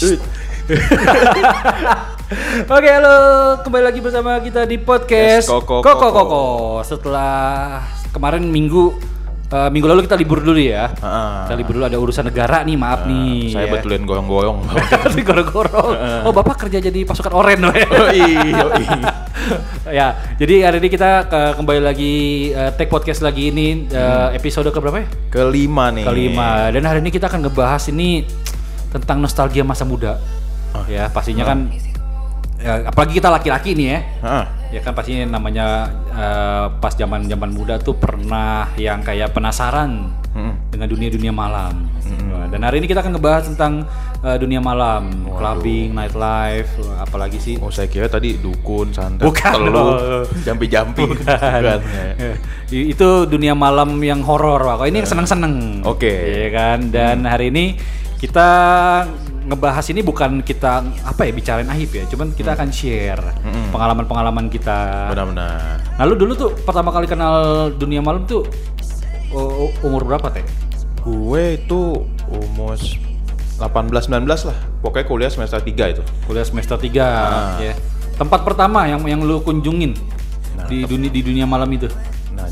Oke, halo, kembali lagi bersama kita di podcast Yes, Koko, Koko Koko. Koko. Setelah kemarin minggu eh, minggu lalu kita libur dulu ya. Ah. Kita libur dulu ada urusan negara nih, maaf nih. Saya ya. betulin goyong-goyong. Tapi goro-goro. Oh, Bapak kerja jadi pasukan oren loh ya. oh iya, iya. ya, jadi hari ini kita ke- kembali lagi eh, take podcast lagi ini eh, episode ke berapa ya? Kelima nih. kelima dan hari ini kita akan ngebahas ini tentang nostalgia masa muda Ah. ya pastinya kan ya, apalagi kita laki-laki nih ya Ah. ya kan pastinya namanya eh, pas zaman zaman muda tuh pernah yang kayak penasaran Mm-mm. dengan dunia-dunia malam Wah, dan hari ini kita akan ngebahas tentang eh, dunia malam clubbing nightlife apalagi sih Oh saya kira tadi dukun, santet, Bukan telu, jampi-jampi. Bukan. ya. Itu dunia malam yang horor Pak. Ini yang seneng-seneng. Oke. Hmm. Iya kan? Dan hari ini kita ngebahas ini bukan kita apa ya bicarain aib ya, cuman kita akan share Mm-mm. pengalaman-pengalaman kita. Benar-benar. Nah, lu dulu tuh pertama kali kenal dunia malam tuh umur berapa teh? Gue itu umur 18-19 lah. Pokoknya kuliah semester 3 itu. Kuliah semester 3 Ah. ya. Tempat pertama yang yang lu kunjungin Nah, di dunia di dunia malam itu.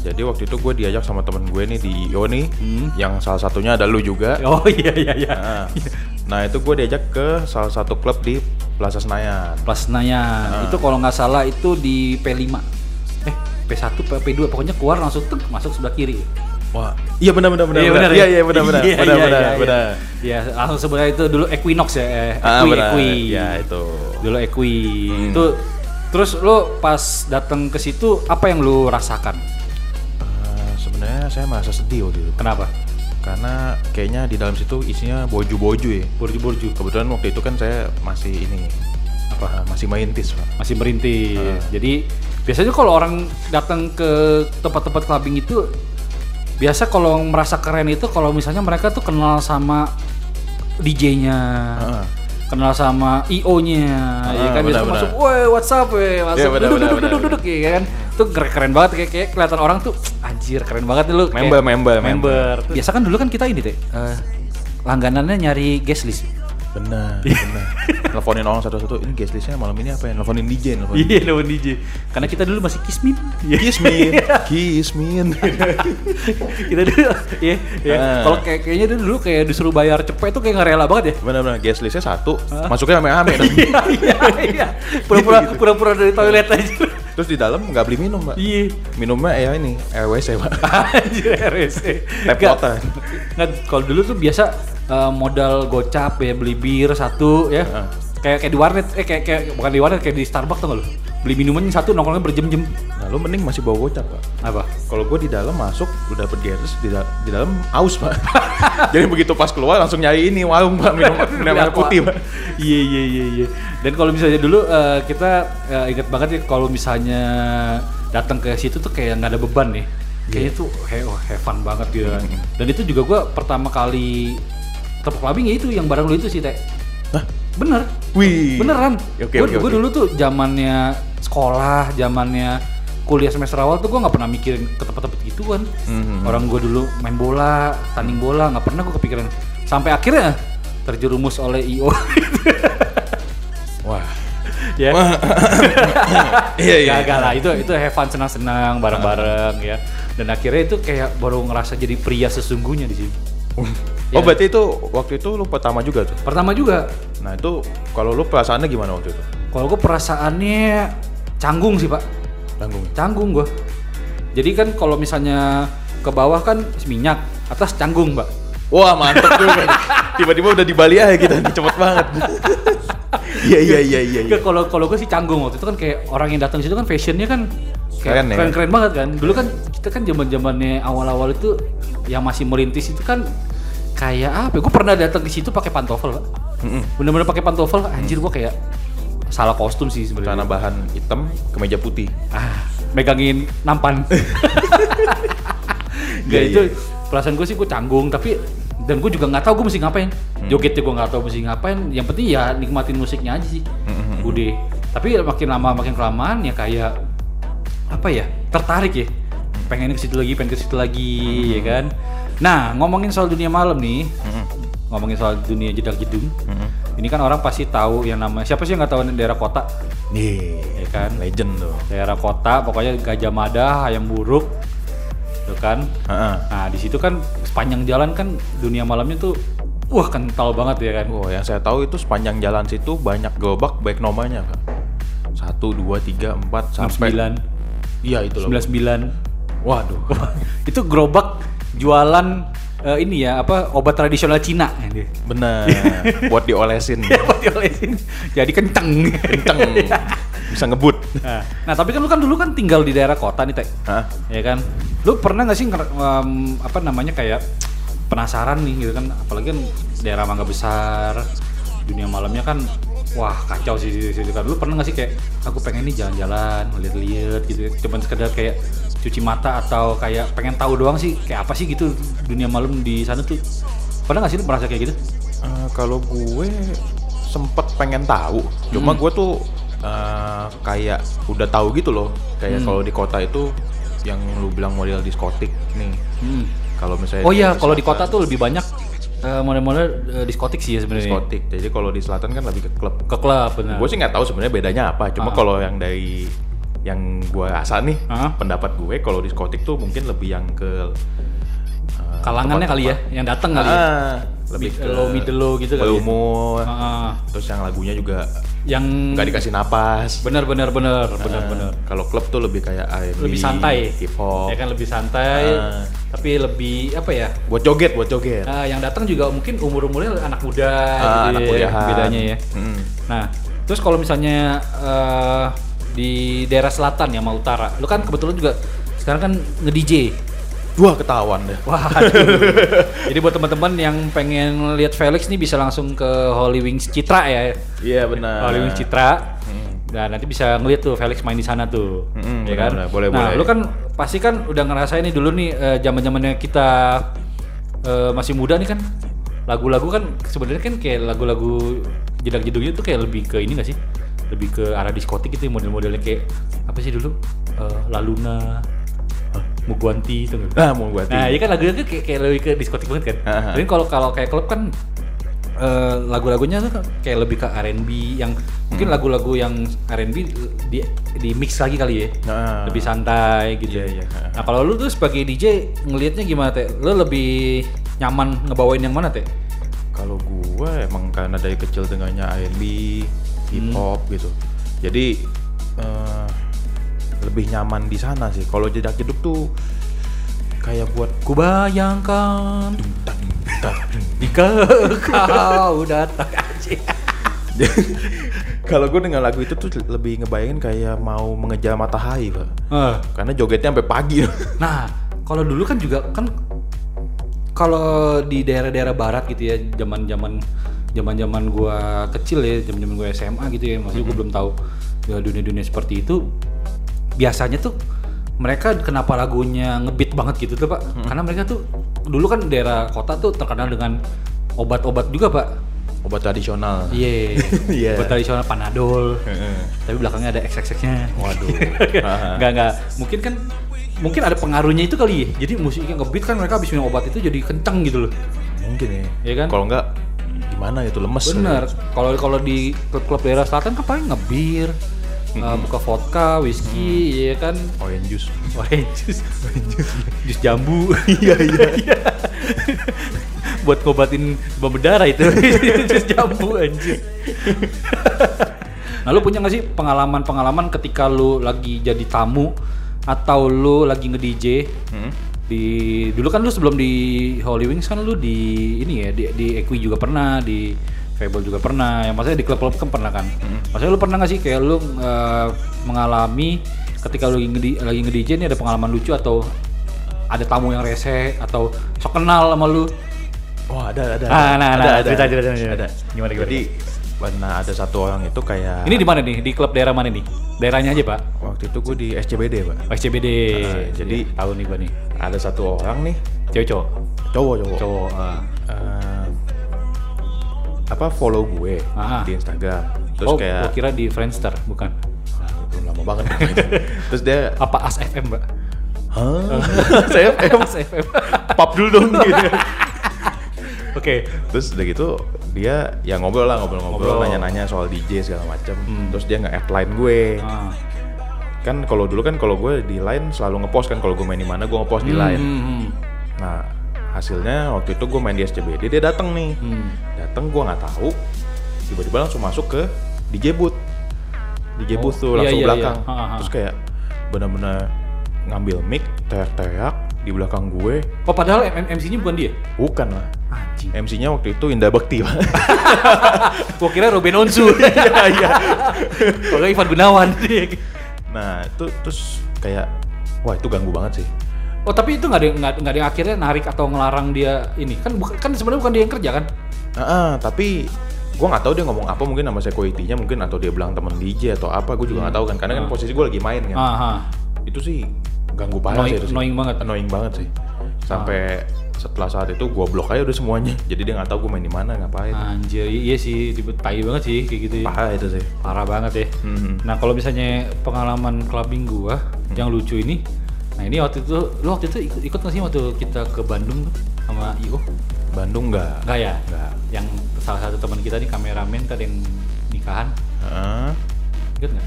Nah jadi waktu itu gue diajak sama temen gue nih di IO nih. Hmm. Yang salah satunya ada lu juga. Oh iya iya iya. Nah, nah itu gue diajak ke salah satu klub di Plaza Senayan. Plus Senayan. Ah. Itu kalau nggak salah itu di P5. Eh, P1 P- P2 pokoknya keluar langsung tuk masuk sebelah kiri. Wah, iya benar benar benar. Iya benar. Iya ya? iya benar benar. Iya, Benar iya, benar iya, iya. benar. Iya, langsung sebelah itu dulu Equinox ya, eh, Ah, Equi, benar. Equi. Ya itu. Dulu Equi. Hmm. Itu terus lo pas datang ke situ apa yang lo rasakan? Sebenarnya saya merasa sedih waktu itu. Kenapa? Karena kayaknya di dalam situ isinya boju-boju ya. Borju-borju. Kebetulan waktu itu kan saya masih ini apa masih maintis pak. Masih merintis. Ah. Jadi biasanya kalau orang datang ke tempat-tempat clubbing itu biasa kalau merasa keren itu kalau misalnya mereka tuh kenal sama DJ-nya. Ah. Kenal sama IO-nya, ya kan biasa masuk, woi WhatsApp, weh masuk, benar, duduk, duduk, duduk, duduk, ya kan, tuh keren, keren banget, kayak, kayak kelihatan orang tuh, anjir keren banget lu, kayak Member, member, member. Biasa kan dulu kan kita ini deh, eh, langganannya nyari guest list. Benar benar. Nelfonin orang satu-satu. Ini guest listnya malam ini apa ya? Nelfonin DJ, nelfonin. Iya, lawan DJ. Karena kita dulu masih kismin. Me, kiss me. kita dulu, ya, ya. Kalau kayak kayaknya dulu kayak disuruh bayar cepet tuh kayak nggak rela banget ya. Benar-benar guest listnya satu, masuknya rame-rame. Iya, iya, iya. Pura-pura, pura-pura dari toilet aja. Terus di dalam nggak beli minum pak. Iya. Minumnya ya ini RWC pak. Anjir Nggak- water. nggak, kalau dulu tuh biasa eh, modal gocap ya beli bir satu ya. Heeh. Kayak kayak di warnet eh kayak kayak bukan di warnet kayak di Starbucks tuh lu. Beli minumannya satu nongkrongnya berjam-jam. Nah lu mending masih bawa gocap pak. Apa? Kalau gue di dalam masuk udah dapet gas di, da- di dalam aus pak. Jadi begitu pas keluar langsung nyari ini warung pak minum minum air putih pak. Iya iya iya iya. Dan kalau misalnya dulu eh, kita eh, ingat banget ya kalau misalnya datang ke situ tuh kayak nggak ada beban nih. Kayaknya tuh he oh, have fun banget gitu kan. Dan itu juga gua pertama kali tempat clubbing ya itu yang bareng lu itu sih teh. Hah? Bener. Wih. Beneran. Oke, Gue oke, oke. dulu tuh zamannya sekolah, zamannya kuliah semester awal tuh gue nggak pernah mikirin ke tempat-tempat gituan. Mhm. Orang gue dulu main bola, tanding bola, nggak pernah gue kepikiran. Sampai akhirnya terjerumus oleh IO. Wah. ya. Iya iya. Gagal lah. Itu itu have fun senang-senang bareng-bareng ya. Dan akhirnya itu kayak baru ngerasa jadi pria sesungguhnya di sini. Oh berarti itu waktu itu lu pertama juga tuh. Pertama juga, Nah itu kalau lu perasaannya gimana waktu itu? kalau gue perasaannya canggung sih pak. Tanggung. canggung gua jadi kan kalau misalnya ke bawah kan minyak atas canggung mbak Wah mantep juga. Tiba-tiba udah di Bali aja kita nih cepet banget. Iya iya iya iya. iya. Kalau kalau gue sih canggung waktu itu kan kayak orang yang datang situ kan fashionnya kan kayak Keren ya? keren keren banget kan dulu kan kita kan zaman zamannya awal awal itu yang masih merintis itu kan kayak apa gue pernah datang di situ pakai pantofel Mm-mm. bener-bener pakai pantofel anjir gua kayak salah kostum sih Celana sebenarnya bahan hitam, kemeja putih. ah megangin nampan. Gak Iya, itu iya. perasaan gue sih gue canggung tapi dan gue juga nggak tahu gue mesti ngapain. Hmm. jogetnya gue nggak tahu mesti ngapain yang penting ya nikmatin musiknya aja sih. Hmm, udah. Tapi makin lama makin kelamaan ya kayak apa ya tertarik ya pengen ke situ lagi pengen ke situ lagi Hmm. ya kan nah ngomongin soal dunia malam nih Mm-mm. ngomongin soal dunia jedak jedung Mm-mm. ini kan orang pasti tahu yang namanya siapa sih yang nggak tahu daerah kota Nih, ya kan legend tuh. daerah kota pokoknya Gajah Mada ayam buruk tuh kan Heeh. nah di situ kan sepanjang jalan kan dunia malamnya tuh wah kental banget ya kan Oh, yang saya tahu itu sepanjang jalan situ banyak gerobak baik nomornya, Pak. Satu, dua, tiga, empat, sampai 69 Iya itu loh. 99 Waduh. itu gerobak jualan eh, ini ya apa obat tradisional Cina ini. Bener. Buat diolesin. Buat diolesin. Jadi kenceng. Kenceng. Bisa ngebut. Nah, nah, tapi kan lu kan dulu kan tinggal di daerah kota nih, Teh. Hah? Ya kan? Lu pernah nggak sih em, apa namanya kayak penasaran nih gitu kan apalagi kan daerah Mangga Besar dunia malamnya kan wah kacau sih di situ kan. Lu pernah nggak sih kayak aku pengen nih jalan-jalan, lihat-lihat gitu. Cuman sekedar kayak cuci mata atau kayak pengen tahu doang sih kayak apa sih gitu dunia malam di sana tuh. Pernah nggak sih lu merasa kayak gitu? Eh, kalau gue sempet pengen tahu, cuma Hmm. gue tuh eh, kayak udah tahu gitu loh. Kayak Hmm. kalau di kota itu yang lu bilang model diskotik nih. Hmm. Kalau misalnya Oh iya, kalau di kota tuh lebih banyak eh, model-model eh, diskotik sih ya sebenarnya. diskotik. Jadi kalau di selatan kan lebih ke klub. Ke klub benar. Gue sih nggak tahu sebenarnya bedanya apa. Cuma Ah. kalau yang dari yang gue rasa nih, Ah. pendapat gue kalau diskotik tuh mungkin lebih yang ke eh, Kalangannya kali ya, yang datang kali ya. Ah, lebih Mid- ke low, middle low gitu kali ya. umur. Ah, Terus yang lagunya juga yang nggak dikasih napas. bener bener bener bener Ah, bener Kalau klub tuh lebih kayak R&B, lebih santai hip hop. ya kan lebih santai Ah. tapi lebih apa ya Buat joget, buat joget. ah, yang datang juga mungkin umur umurnya anak muda Ah, gitu anak ya, kuliahan. bedanya ya Mm. nah terus kalau misalnya eh, di daerah selatan ya sama utara lu kan kebetulan juga sekarang kan nge DJ Wah ketahuan deh. Wah, jadi buat teman-teman yang pengen lihat Felix nih bisa langsung ke Holy Wings Citra ya. Iya benar. Holy Wings Citra. Hmm. Nah, nanti bisa ngeliat tuh Felix main di sana tuh. Mm-mm, ya kan? benar-benar. Boleh, nah, boleh. lu kan pasti kan udah ngerasain nih dulu nih eh, zaman-zamannya kita eh, masih muda nih kan. Lagu-lagu kan sebenarnya kan kayak lagu-lagu jedak-jeduknya tuh kayak lebih ke ini gak sih? Lebih ke arah diskotik gitu model-modelnya kayak apa sih dulu? Eh, La Luna, Muguanti itu nggak? Nah mau buat Nah, iya kan lagunya tuh kayak, kayak lebih ke diskotik banget kan. Aha. Tapi kalau kalau kayak klub kan eh, lagu-lagunya tuh kan kayak lebih ke R&B yang mungkin lagu-lagu yang R&B di di mix lagi kali ya. Nah. Lebih santai gitu. Iya, iya. Nah, kalau lu tuh sebagai DJ ngelihatnya gimana, Teh? Lu lebih nyaman ngebawain yang mana, Teh? Kalau gue emang karena dari kecil dengannya R&B, hip hop gitu. Jadi eh, lebih nyaman di sana sih. Kalau jedak jeduk tuh kayak buat Kubayangkan jika kau datang kalau gue dengan lagu itu tuh lebih ngebayangin kayak mau mengejar matahari, Pak. Eh, Karena jogetnya sampai pagi. Nah, kalau dulu kan juga kan kalau di daerah-daerah barat gitu ya, zaman-zaman zaman-zaman gua kecil ya, zaman-zaman gua SMA gitu ya, maksudnya gua belum tahu ya, dunia-dunia seperti itu. Biasanya tuh mereka kenapa lagunya ngebeat banget gitu tuh, Pak? Karena mereka tuh dulu kan daerah kota tuh terkenal dengan obat-obat juga, Pak. Obat tradisional. Iya. Iya. Obat tradisional Panadol. Tapi belakangnya ada XXX-nya. Waduh. Enggak enggak. Mungkin kan mungkin ada pengaruhnya itu kali ya. Jadi musiknya ngebeat kan mereka habis minum obat itu jadi kenceng gitu loh. Mungkin ya. Iya kan? Kalau enggak gimana itu lemes. Bener. Kalau kalau di klub-klub daerah selatan kan paling ngebir, uh, buka vodka, whisky, ya kan. Orange juice. Orange juice, jus jambu. Iya iya. Buat ngobatin demam berdarah itu. jus jambu anjir. nah lu punya gak sih pengalaman-pengalaman ketika lu lagi jadi tamu atau lu lagi nge-DJ Hmm? di dulu kan lu sebelum di Holy Wings kan lu di ini ya di, di Equi juga pernah di Fable juga pernah yang maksudnya di klub-klub kan pernah kan maksudnya lu pernah gak sih kayak lu eh, mengalami ketika lu lagi nge lagi nge-DJ ini ada pengalaman lucu atau ada tamu yang rese atau sok kenal sama lu Oh ada ada. Ah, nah, nah, ada, cerita, ada. cerita, cerita. Ada. Gimana, gimana? Jadi pernah ada satu orang itu kayak ini di mana nih di klub daerah mana nih daerahnya aja pak waktu itu gue di SCBD pak. SCBD Ah, jadi- tahu nih gua nih Ada satu orang nih cewek cowok cowok cowok. cowok ah. Eh, apa follow gue Ah. di Instagram. Terus oh kayak gua kira di Friendster bukan belum lama banget. Terus dia apa As FM mbak Hah? Saya em As FM pap dulu dong gitu. oke Terus udah gitu dia ya ngobrol lah ngobrol-ngobrol Ngobrol. nanya-nanya soal DJ segala macem Hmm. terus dia nge-add line gue Ah. kan kalau dulu kan kalau gue di line selalu ngepost kan kalau gue main di mana gue ngepost di line Hmm, hmm, nah hasilnya waktu itu gue main di SCBD dia datang nih hmm. datang gue nggak tahu tiba-tiba langsung masuk ke DJ booth DJ Oh, booth tuh iya, langsung iya, belakang iya. Ha, ha, terus kayak benar-benar ngambil mic teriak-teriak di belakang gue Oh padahal MC-nya bukan dia? bukan lah Anjing. MC-nya waktu itu Indah Bekti Pak. Gua kira Ruben Onsu. Iya iya. Kalau Ivan Gunawan. nah itu terus kayak wah itu ganggu banget sih oh tapi itu nggak ada nggak nggak ada yang akhirnya narik atau ngelarang dia ini kan bukan kan sebenarnya bukan dia yang kerja kan? Ah, ah, tapi gue nggak tahu dia ngomong apa mungkin sama security-nya mungkin atau dia bilang temen DJ atau apa gue juga nggak tahu kan karena kan Ah. posisi gue lagi main kan Ah, ah. itu sih ganggu parah Annoying- sih itu sih. annoying banget. annoying banget sih sampai setelah saat itu gue blok aja udah semuanya jadi dia nggak tahu gue main di mana ngapain Anjir, iya sih, tipe tai banget sih kayak gitu ya. parah itu sih Parah banget ya. Hmm. Nah kalau misalnya pengalaman clubbing gua yang lucu ini, nah ini waktu itu, lu waktu itu ikut, ikut nggak sih waktu kita ke Bandung tuh sama Io? Bandung nggak Enggak ya? nggak Yang salah satu teman kita nih kameramen tadi yang nikahan, Ah, ikut nggak?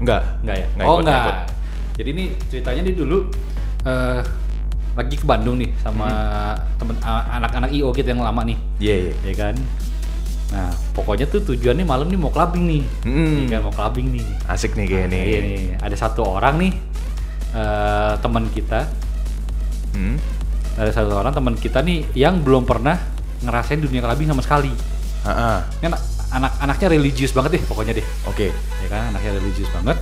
nggak Enggak ya? Nggak oh ikut, enggak. nggak ikut. Jadi ini ceritanya dia dulu eh lagi ke Bandung nih sama temen a- anak-anak IO kita yang lama nih, iya iya ya kan? Nah, pokoknya tuh tujuannya malam nih mau clubbing nih. Hmm. Ya kan mau clubbing nih. asik nih kayak nih Iya nih, ada satu orang nih eh teman kita, Hmm. ada satu orang teman kita nih yang belum pernah ngerasain dunia clubbing sama sekali. Ah, ah. Ini anak anak-anaknya religius banget deh pokoknya deh. oke Ya kan, anaknya religius banget.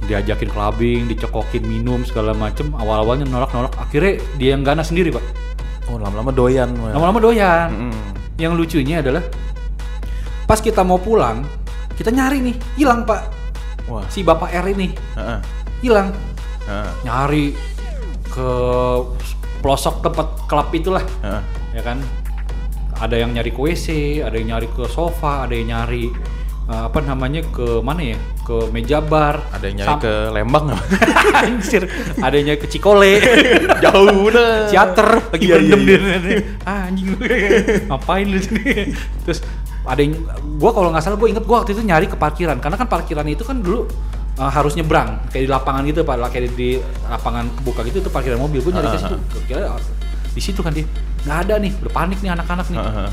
Diajakin clubbing, dicokokin minum segala macem. Awal-awalnya nolak-nolak, akhirnya dia yang ganas sendiri pak. oh lama-lama doyan. Lama-lama doyan. Mm-mm. Yang lucunya adalah pas kita mau pulang, kita nyari nih, hilang pak. wah Si bapak R ini Ah, ah. hilang. Ah, nyari ke pelosok tempat klub itulah ah. ya kan? Ada yang nyari ke WC ada yang nyari ke sofa ada yang nyari eh, apa namanya ke mana ya? Ke meja bar. Ada yang nyari Sam- ke Lembang anjir. Ada yang nyari ke Cikole. Jauh udah teater. Lagi Iya, iya, dia ah, anjing. Ngapain lu sini? Terus ada yang gua kalau nggak salah gua inget gua waktu itu nyari ke parkiran. Karena kan parkiran itu kan dulu uh, harus nyebrang. Kayak di lapangan gitu pak. Kayak di lapangan kebuka gitu itu parkiran mobil. Gua nyari ke Ah, situ. Gua kira uh, di situ kan dia nggak ada nih udah panik nih anak-anak nih. Ah, ah.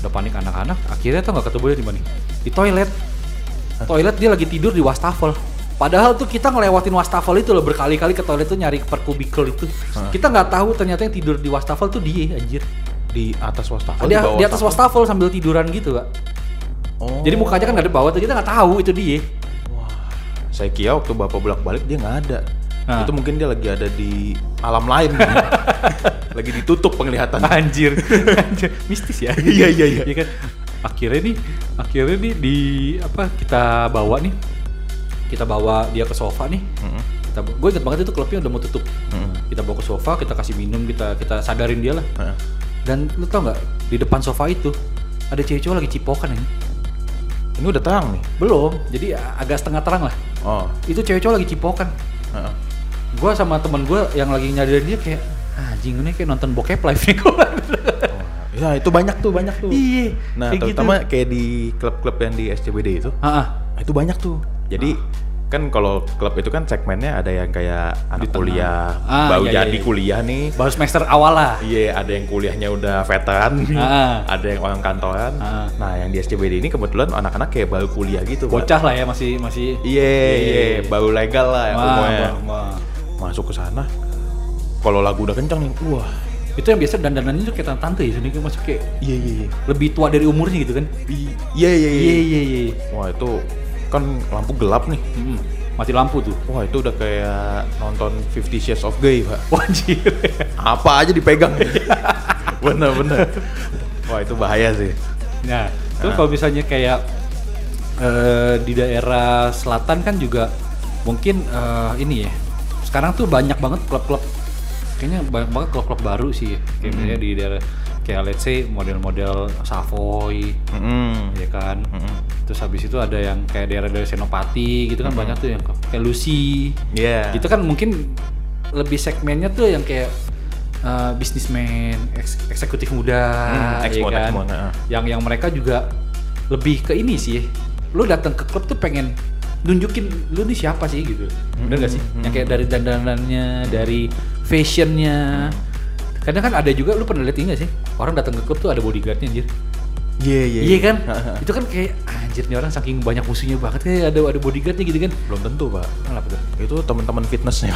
udah panik anak-anak akhirnya tuh nggak ketemu dia di mana. Di toilet. Toilet dia lagi tidur di wastafel. Padahal tuh kita ngelewatin wastafel itu loh berkali-kali ke toilet tuh nyari per kubikel itu. Hah. kita nggak tahu ternyata yang tidur di wastafel tuh dia anjir. Di atas wastafel dia bawah di atas wastafel. sambil tiduran gitu pak oh. Jadi mukanya kan nggak ada bawah tuh kita nggak tahu itu dia saya kira waktu bapak bolak balik dia nggak ada. Nah. Itu mungkin dia lagi ada di alam lain. kan? lagi ditutup penglihatan. anjir anjir mistis ya Iya, iya, iya. kan akhirnya nih akhirnya nih di apa kita bawa nih kita bawa dia ke sofa nih Mm-mm. kita gue inget banget itu klubnya udah mau tutup Mm-mm. kita bawa ke sofa kita kasih minum kita kita sadarin dia lah Heeh. dan lu tau nggak di depan sofa itu ada cewek cowok lagi cipokan ini Ini udah terang nih. belum jadi agak setengah terang lah Oh. itu cewek cowok lagi cipokan Heeh. gue sama temen gue yang lagi nyadarin dia kayak "Ah, anjing ini kayak nonton bokep live nih gue Oh, Ya itu banyak tuh banyak tuh. iya Nah kayak terutama kayak di klub-klub yang di SCBD itu, ah, ah. itu banyak tuh. Jadi kan kalau klub itu kan segmennya ada yang kayak anak tengah. kuliah, Ah, baru iya, iya, jadi iya. kuliah nih. baru semester awal lah Iya, ada yang kuliahnya udah veteran, Ah. ada yang orang kantoran. Ah. Nah, yang di SCBD ini kebetulan anak-anak kayak baru kuliah gitu, bocah lah ya masih masih Iya, iya, baru legal lah ya Wah, umurnya. wah, wah. Masuk ke sana, kalau lagu udah kencang nih, wah, itu yang biasa dandanannya tuh kayak tante ya sini masuk kayak iya iya iya, lebih tua dari umurnya gitu kan iya iya iya iya iya Wah itu kan lampu gelap nih. Mm-mm. mati lampu tuh Wah itu udah kayak nonton Fifty Shades of Grey, Pak. wajib Apa aja dipegang. Bener-bener. Wah itu bahaya sih. Nah, terus Ah. kalau misalnya kayak eh, di daerah selatan kan juga mungkin eh, ini ya. Sekarang tuh banyak banget klub-klub. Kayaknya banyak banget klub-klub baru sih. ya. Kayak misalnya di daerah kayak let's say model-model Savoy Mm-mm. ya kan. Mm-mm. Terus habis itu ada yang kayak daerah-daerah Senopati gitu kan banyak tuh yang kayak Lucy. Iya. Gitu kan mungkin lebih segmennya tuh yang kayak uh, bisnismen, eks- eksekutif muda, Hmm, ya kan? yang yang mereka juga lebih ke ini sih. Lu datang ke klub tuh pengen nunjukin lu nih siapa sih gitu. Bener gak sih? Yang kayak dari dandanannya, dari fashionnya. Kadang kan ada juga lu pernah lihat ini gak sih? Orang datang ke klub tuh ada bodyguardnya anjir. Iya iya. Iya kan? itu kan kayak anjir nih orang saking banyak musuhnya banget kayak ada ada bodyguardnya gitu kan. Belum tentu pak. Kenapa tuh? Itu teman-teman fitnessnya.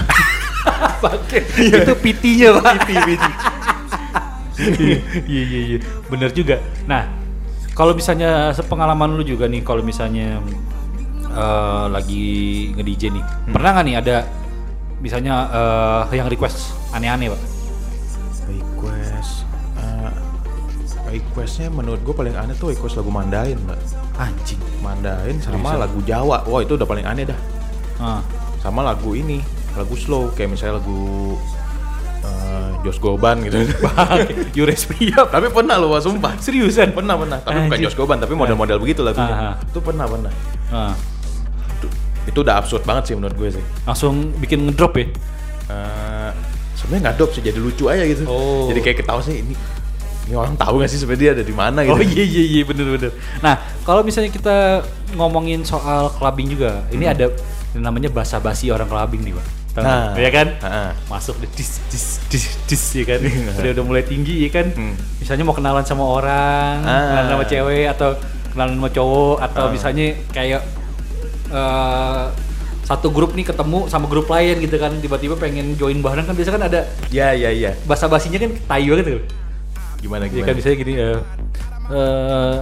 Pakai itu PT-nya, Pak. PT, PT. Iya, iya, iya. Bener juga. Nah, kalau misalnya sepengalaman lu juga nih kalau misalnya eh, lagi nge-DJ nih. Pernah nggak nih ada misalnya eh, yang request aneh-aneh, Pak? Request. eh, requestnya menurut gue paling aneh tuh request lagu Mandain mbak. Anjing. Mandain sama Seriusan? lagu Jawa. Wah itu udah paling aneh dah. Ah. Sama lagu ini, lagu slow kayak misalnya lagu eh, Jos Goban gitu. Yures Priap. tapi pernah loh, sumpah. Seriusan? Pernah pernah. Tapi bukan Anjir. Jos Goban, tapi model-model begitu lagunya. Ah, ah. Itu pernah pernah. Ah. Itu, itu udah absurd banget sih menurut gue sih. Langsung bikin ngedrop ya? Eh, sebenarnya nggak sih jadi lucu aja gitu Oh. jadi kayak ketawa sih ini ini orang tahu nggak sih sebenarnya ada di mana gitu Oh iya iya iya bener bener. Nah kalau misalnya kita ngomongin soal clubbing juga, ini ada yang namanya basa-basi orang clubbing nih pak. Tahu Nah. ya kan? Ha-ha. Masuk deh dis dis dis dis ya kan. udah udah mulai tinggi ya kan. Hmm. Misalnya mau kenalan sama orang, Ah. kenalan sama cewek atau kenalan sama cowok atau Ah. misalnya kayak eh, satu grup nih ketemu sama grup lain gitu kan tiba-tiba pengen join bareng kan biasa kan ada ya ya ya basa-basinya kan tai banget tuh. gimana Ya gimana kan misalnya gini eh eh,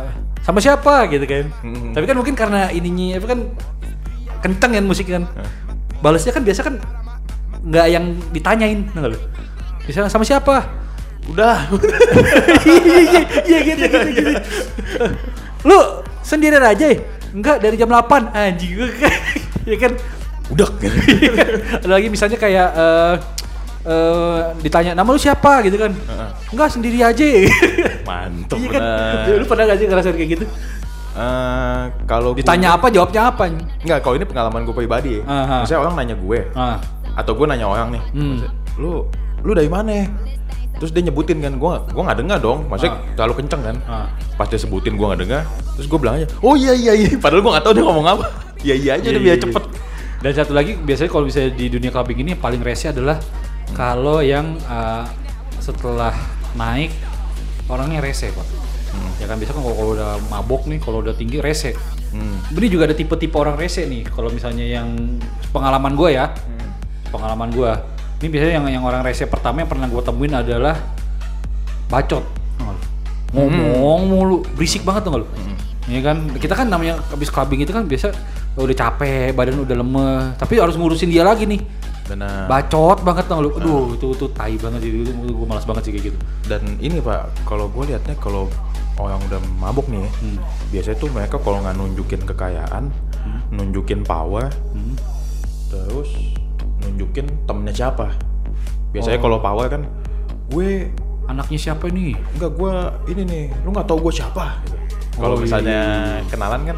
sama siapa gitu kan. Hmm. Tapi kan mungkin karena ininya apa kan kenceng kan musik kan. Hah. Balasnya kan biasa kan nggak yang ditanyain, nggak lu? Misalnya sama siapa? udah Iya iya iya gitu gitu gitu. Lu sendirian aja ya? Enggak dari jam 8 anjing. Gue ya kan? Udah ada lagi misalnya kayak eh eh, ditanya nama lu siapa? gitu kan. Enggak sendiri aja. Mantep iya kan? bener. lu pernah gak sih ngerasain kayak gitu? Eh, kalau ditanya apa jawabnya apa nggak kalau ini pengalaman gue pribadi. Ya Aha. misalnya orang nanya gue ah. atau gue nanya orang nih. Hmm. lu lu dari mana terus dia nyebutin kan gue gue nggak dengar dong. Maksudnya Ah. terlalu kenceng kan. Ah. pas dia sebutin gue nggak dengar terus gue bilang aja oh iya iya iya. Padahal gue nggak tahu dia ngomong apa. Iya iya aja Iya, udah iya, biar iya. cepet. Dan satu lagi biasanya kalau bisa di dunia clubbing ini yang paling rese adalah kalau yang uh, setelah naik orangnya rese pak. Ya kan biasa kan kalau udah mabok nih kalau udah tinggi rese. Hmm. ini juga ada tipe-tipe orang rese nih kalau misalnya yang pengalaman gue ya. Pengalaman gue ini biasanya yang yang orang rese pertama yang pernah gue temuin adalah bacot. Ngomong mulu berisik banget tuh lu? Ya kan? Kita kan namanya habis clubbing itu kan biasa udah capek badan udah lemeh tapi harus ngurusin dia lagi nih. Benar. Bacot banget tuh lu? Aduh itu itu tai banget sih itu gue malas banget sih kayak gitu. Dan ini pak kalau gue liatnya kalau orang udah mabuk nih ya, Hmm. biasanya tuh mereka kalau nggak nunjukin kekayaan nunjukin power Hmm. terus nunjukin temennya siapa biasanya Oh. kalau power kan gue anaknya siapa ini enggak gue ini nih lu nggak tahu gue siapa gitu. kalau Oh, iya, misalnya iya, iya. kenalan kan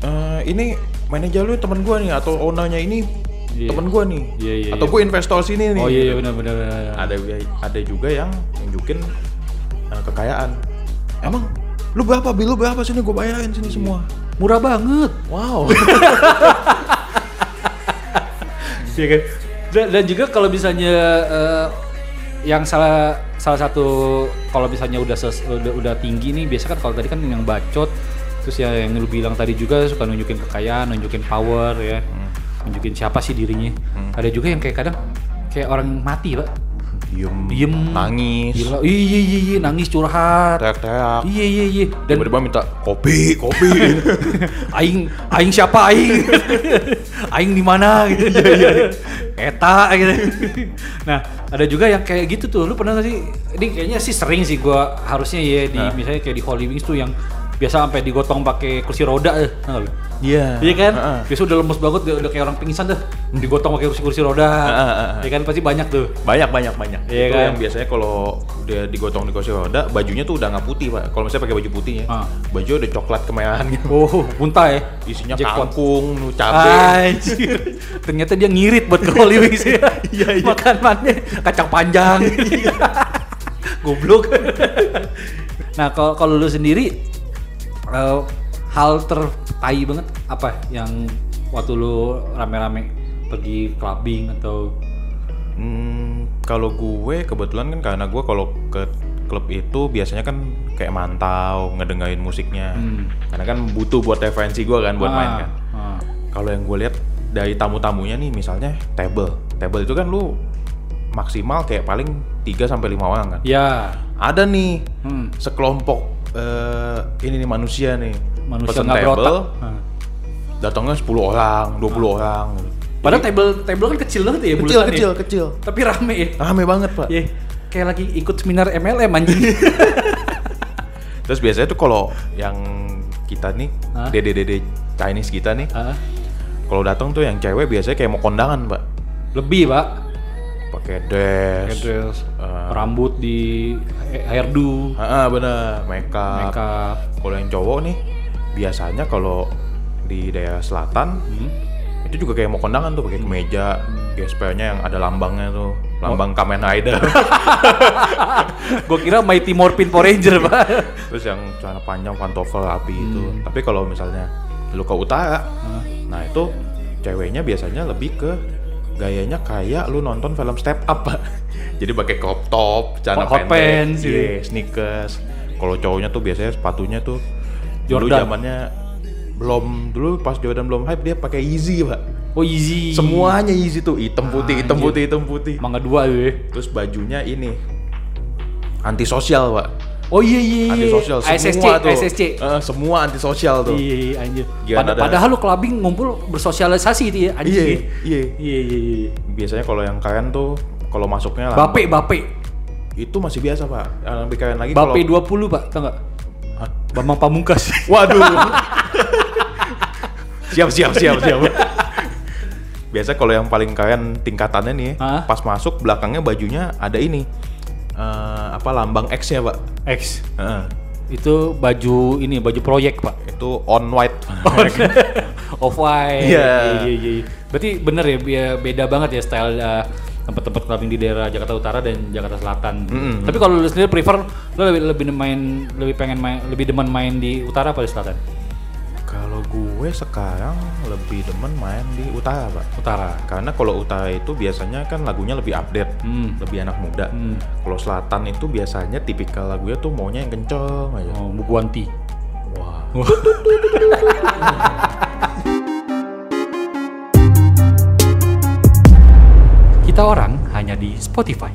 "Eh, ini manajer lu temen gue nih atau ownernya ini Iya. temen gue nih Iya, iya, atau iya. gue investor sini nih oh iya iya gitu. benar benar benar. ada ada juga yang nunjukin eh, kekayaan emang lu berapa bil lu berapa sini gue bayarin sini semua murah banget wow Iya kan? Dan, dan juga kalau misalnya eh, yang salah salah satu kalau misalnya udah ses- udah, udah tinggi nih biasa kan kalau tadi kan yang bacot terus ya yang lu bilang tadi juga suka nunjukin kekayaan, nunjukin power ya. Nunjukin siapa sih dirinya. Ada juga yang kayak kadang kayak orang mati, Pak. Diem. Diem. Nangis. Gila. Iya iya iya nangis curhat. teriak-teriak. Iya iya iya. Dan tiba-tiba minta kopi kopi aing aing siapa aing? Aing di mana? Gitu. Eta gitu. Nah ada juga yang kayak gitu tuh. Lu pernah gak sih? Ini kayaknya sih sering sih gua harusnya ya di Hah? misalnya kayak di Holy Wings tuh yang biasa sampai digotong pakai kursi roda eh. lu? Iya. Iya kan? Heeh. Biasa udah lemes banget, udah, udah kayak orang pingsan tuh. Digotong pakai kursi-kursi roda. Heeh, heeh. Iya kan pasti banyak tuh. Banyak banyak banyak. Iya itu kan? yang biasanya kalau dia digotong di kursi roda, bajunya tuh udah nggak putih pak. Kalau misalnya pakai baju putih ya, Ah. baju udah coklat kemerahan gitu. Oh, muntah ya. Isinya Jackpot. kangkung, cabai. Ternyata dia ngirit buat ke Holy ya. Iya, iya. Makanannya kacang panjang. Goblok. nah, kalau kalau lu sendiri eh, hal tertai banget apa yang waktu lu rame-rame pergi clubbing atau Hmm, kalau gue kebetulan kan karena gue kalau ke klub itu biasanya kan kayak mantau ngedengerin musiknya. Hmm. Karena kan butuh buat referensi gue kan buat Ah, main kan. ah. Kalau yang gue lihat dari tamu-tamunya nih misalnya table. Table itu kan lu maksimal kayak paling 3 sampai 5 orang kan. Ya, Ada nih hmm. sekelompok eh, ini nih manusia nih. manusia pesen table, berotak. Ah. datangnya 10 orang, 20 orang. gitu. Padahal table table kan kecil banget ya, Kecil, kecil, kecil. Tapi rame ya. Rame banget, Pak. Iya, kayak lagi ikut seminar MLM anjing. Terus biasanya tuh kalau yang kita nih, Hah? dede-dede Chinese kita nih, Ah, kalau datang tuh yang cewek biasanya kayak mau kondangan, Pak. lebih pak. Pakai dress, eh, rambut di hairdo, Ah, bener, makeup. makeup. Kalau yang cowok nih, biasanya kalau di daerah selatan Hmm. itu juga kayak mau kondangan tuh pakai kemeja, gespernya yang ada lambangnya tuh, lambang Oh. Kamen Rider. Gue kira Mighty Morphin Power Ranger pak. Terus yang celana panjang pantofel itu. Hmm. Tapi kalau misalnya lu ke utara, Ah. nah itu ceweknya biasanya lebih ke gayanya kayak lu nonton film step up, Pak. Jadi pakai crop top, celana Hot pendek, pants, gitu. iya, sneakers. Kalau cowoknya tuh biasanya sepatunya tuh dulu Jordan. zamannya belum dulu pas Jordan belum hype dia pakai Yeezy, Pak. Oh easy. Semuanya Yeezy tuh hitam putih, hitam putih, hitam putih. Mangga dua tuh ya. Terus bajunya ini antisosial, Pak. Oh iya iya iya. Antisosial ASSC, semua tuh. ASSC. Eh, semua antisosial tuh. Iya, iya, anjir. Gimana Pada- ada- padahal lu clubbing ngumpul bersosialisasi itu ya, anjir. Iya, iya. Iya, iya, iya. Biasanya kalau yang keren tuh kalau masuknya lah Bape, bape. itu masih biasa pak. Yang lebih keren lagi kalau Bape 20, Pak, tau nggak? Bambang Pamungkas. Waduh. siap siap siap siap. Biasa kalau yang paling keren tingkatannya nih, Hah? pas masuk belakangnya bajunya ada ini eh, apa lambang X ya pak. X. Heeh. Itu baju ini, baju proyek, Pak. itu on white. Off white. Iya. iya, iya, iya. Berarti bener ya, be- beda banget ya style uh, tempat-tempat clubbing di daerah Jakarta Utara dan Jakarta Selatan. Mm-mm. Tapi kalau lu sendiri prefer lu lebih lebih main lebih pengen main lebih demen main di utara apa di selatan? Gue sekarang lebih demen main di utara pak. Utara. Karena kalau utara itu biasanya kan lagunya lebih update, Hmm. lebih anak muda. Hmm. Kalau selatan itu biasanya tipikal lagunya tuh maunya yang kenceng aja. Oh, Buguanti. Wah. Kita orang hanya di Spotify.